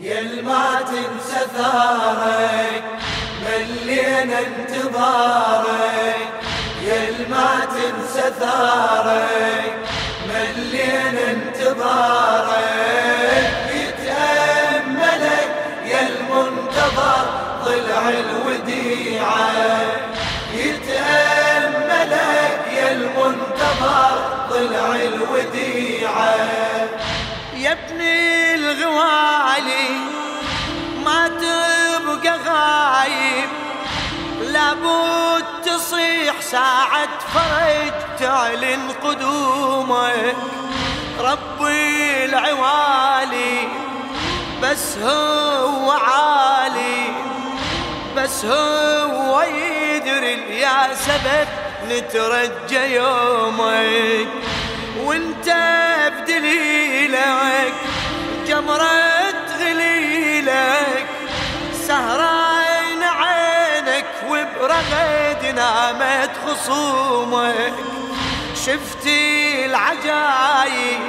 يل ما تنسى ثارك ملينا انتظارك. يل ما تنسى ثارك ملينا انتظارك. يتأملك يا المنتظر ضلع الوديعة. يتأملك يا المنتظر ضلع الوديعة. يا ابني الغوالي. ما تبقى غايب لابد تصيح ساعة فرج تعلن قدومك. ربي العوالي بس هو عالي بس هو يدري يا سبب نترجى يومك. وانت بدليلك جمرة غليلك سهران عينك وبرغد نامت خصومك. شفتي العجايب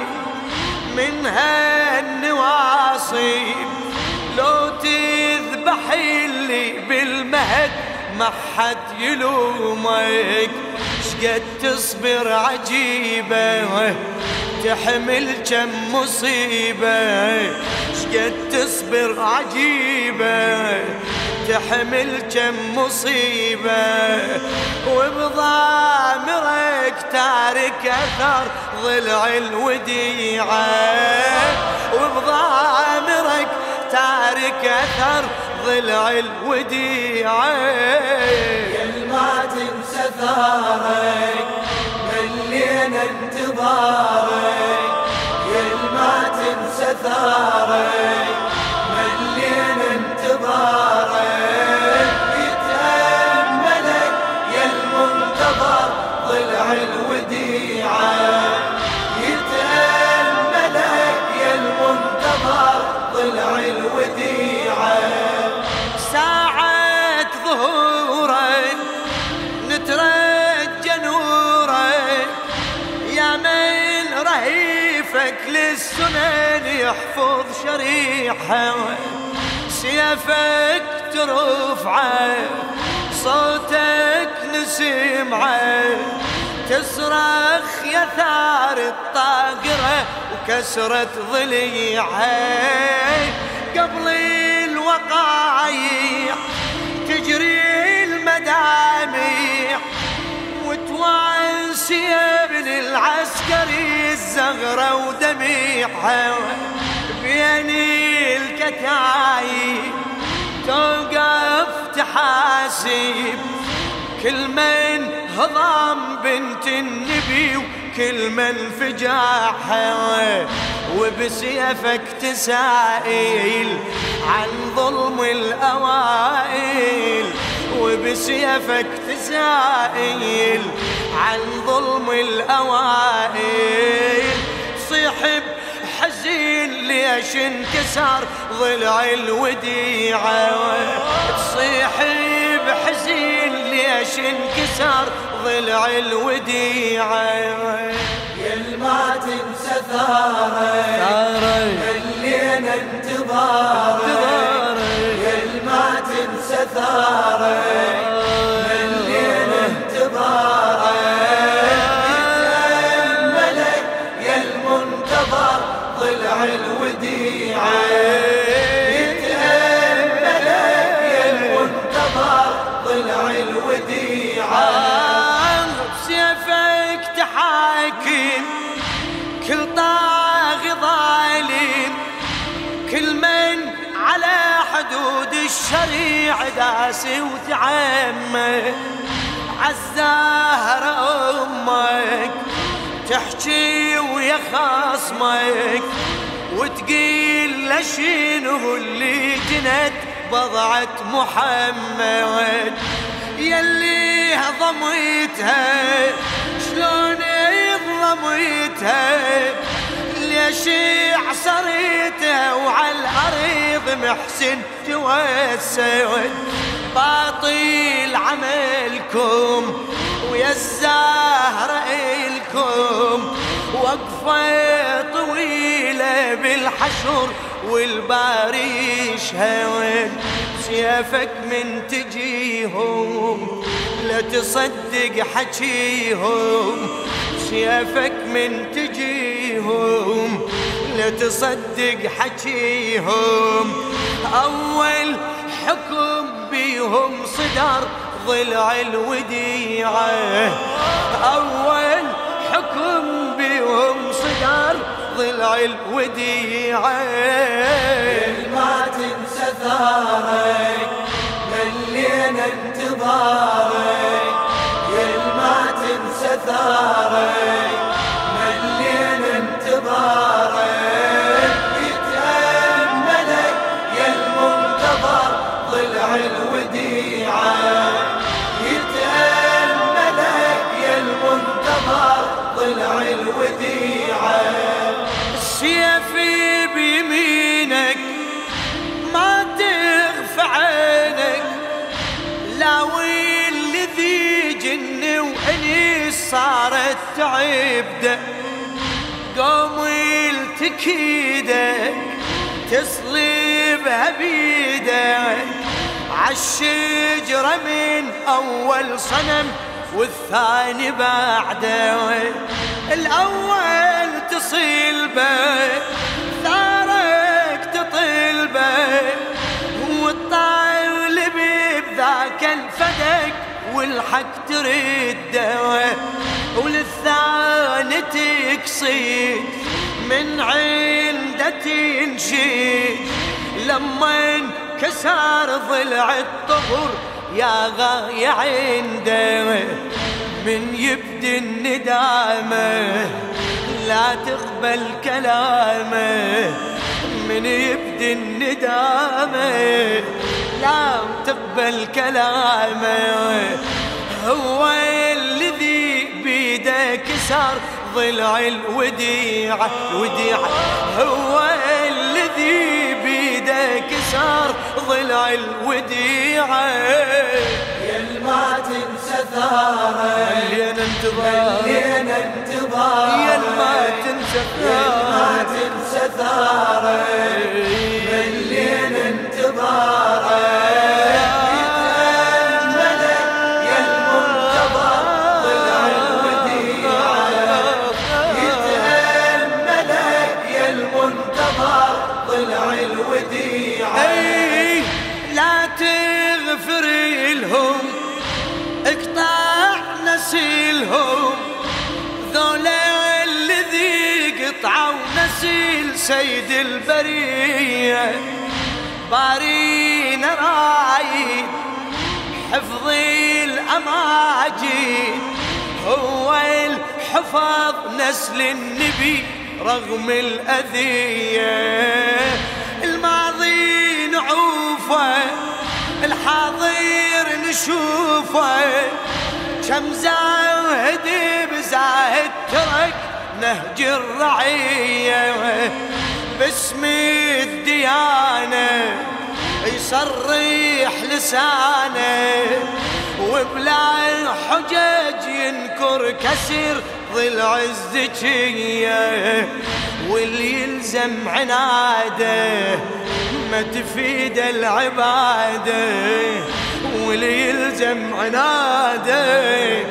من هالنواصيب لو تذبح اللي بالمهد ما حد يلومك. شقد تصبر عجيبة؟ تحمل كم مصيبة شقد تصبر عجيبة؟ تحمل كم مصيبة وبضامرك تارك أثر ضلع الوديعة. وبضامرك تارك أثر ضلع الوديعة. ما تنسى ثارك ملينا انتظارك ما تنسى ثارك رهيفك للسنن يحفظ شريحة سيفك ترفعه صوتك نسمعه تصرخ يا ثار الطاقرة وكسرة ضليعه. قبل الوقايع تجري ابن العسكري الزغرة ودميعها بين الكتايب توقف تحاسب كل من هضم بنت النبي وكل من فجاحها وبسيفك تسائل عن ظلم الأوائل. وبسيفك تسائل عن ظلم الأوائل. صيحب حزين ليش انكسر ضلع الوديعة؟ تصيح بحزين ليش انكسر ضلع الوديعة؟ يل ما تنسى ثارك ملينا انتظارك يل ما تنسى ثارك حدود الشريعة داسي وتعمى عالزهر أمك تحكي ويا خصمك وتقيل لشينه اللي جنت بضعة محمد. يلي ضميتها شلون ضميتها ليش عصريتها وعلى الأرض محسن توسد باطل عملكم ويا الزهر إلكم. وقفة طويلة بالحشر والباري يشهد سيفك من تجيهم لا تصدق حكيهم. سيفك من تجيهم. لا تصدق حكيهم. أول حكم بيهم صدر ضلع الوديعة. أول حكم بيهم صدر ضلع الوديعة. ما تنسى ثارك ملينا انتظارك. ما تنسى ثارك. صارت تعبده قوم التكيدك تصلبها بيدك عالشجرة من أول صنم والثاني بعده. الأول تصيلبه ثارك والحق ترده وللثاني تقصيد من عنده تنشيد لما انكسر ضلع الطهر يا غاية عنده من يبدي الندامة لا تقبل كلامه. من يبدي الندامة لا تقبل كلامه هو الذي بيده كسر ضلع الوديعة الوديعة هو الذي بيده كسر ضلع الوديعة. يا ما تنسى ثارك ملينا انتظار ملينا انتظار يا ما تنسى ما ثارك تنسى ثارك سيد البرية بارين رايد حفظ الأماجد هو الحفظ نسل النبي رغم الأذية. الماضي نعوفه الحاضر نشوفه كم زاهد بزاهد ترك نهج الرعية باسم الديانة يصرح لسانه وبلا حجج ينكر كسر ضلع الزكية. واللي يلزم عناده ما تفيد العبادة واللي يلزم عناده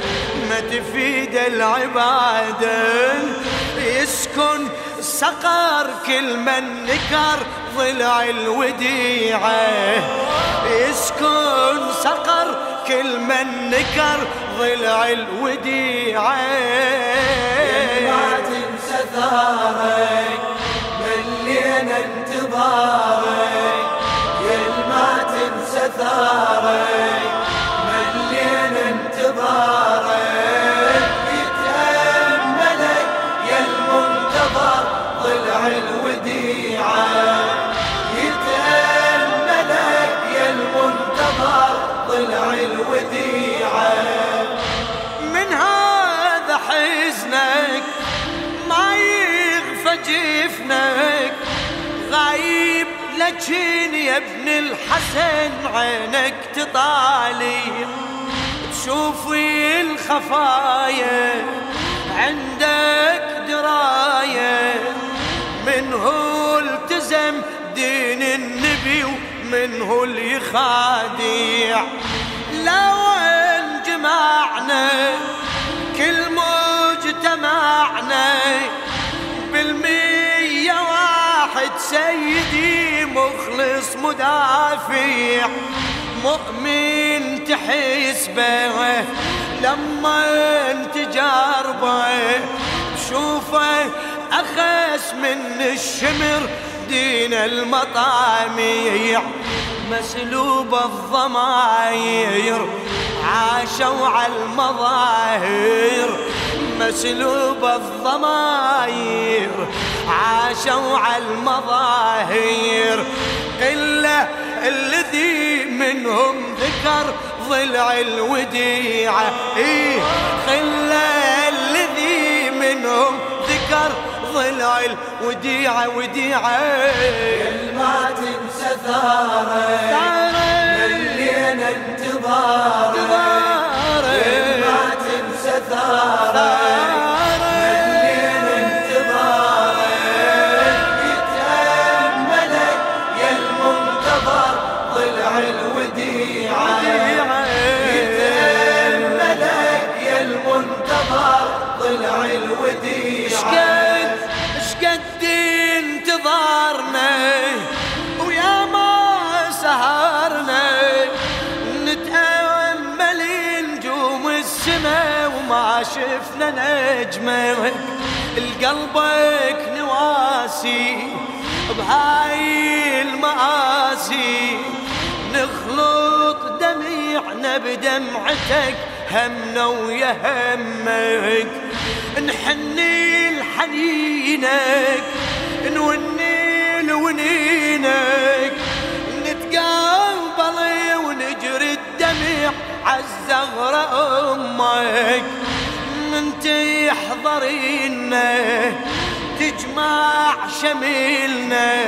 تفيد العبادة يسكن سقر كل من نكر ضلع الوديعة. يسكن سقر كل من نكر ضلع الوديعة. ما تنسى ثارك ملينا انتظارك. يا ما تنسى ثارك لكن يا ابن الحسن عينك تطالي تشوفي الخفايا عندك دراية من هو التزم دين النبي ومنه اللي يخادع لو انجمعنا كل مجتمعنا بالمية واحد سيدي مخلص مدافع مؤمن تحسبه لما تجاربه شوفه أخس من الشمر. دين المطاميع مسلوب الضماير عاشوا على المظاهر. مسلوب الضماير عاشوا على المظاهر قلة الذي منهم ذكر ضلع الوديعة. إيه خلة الذي منهم ذكر ضلع الوديعة وديعة. ما تنسى ثارة ملينا انتظاره ما تنسى ثارة شقد شقد انتظارنا؟ ويا ما سهرنا نتأمل نجوم السما وما شفنا نجمة القلبك نواسي بهاي المآسي. نخلط دميعنا بدمعتك همنا ويا همك. نحني لحنينك نوني لونينك نتقابل ونجري الدمع عالزغرة أمك. أنت يحضرينا تجمع شميلنا.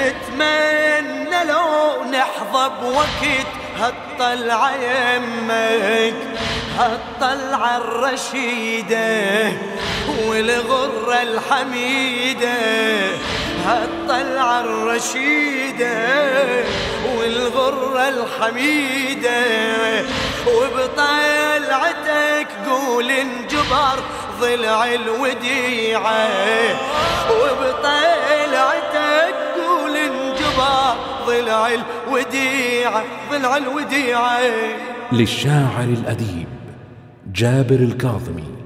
نتمنى لو نحظى بوقت هالطلعة يمك هالطلعة الرشيدة. والغرة الحميدة هالطلعة الرشيدة والغرة الحميدة. وبطلعتك قول انجبر ضلع الوديعة. وبطلعتك قول انجبر ضلع الوديعة ضلع الوديعة. للشاعر الأديب جابر الكاظمي.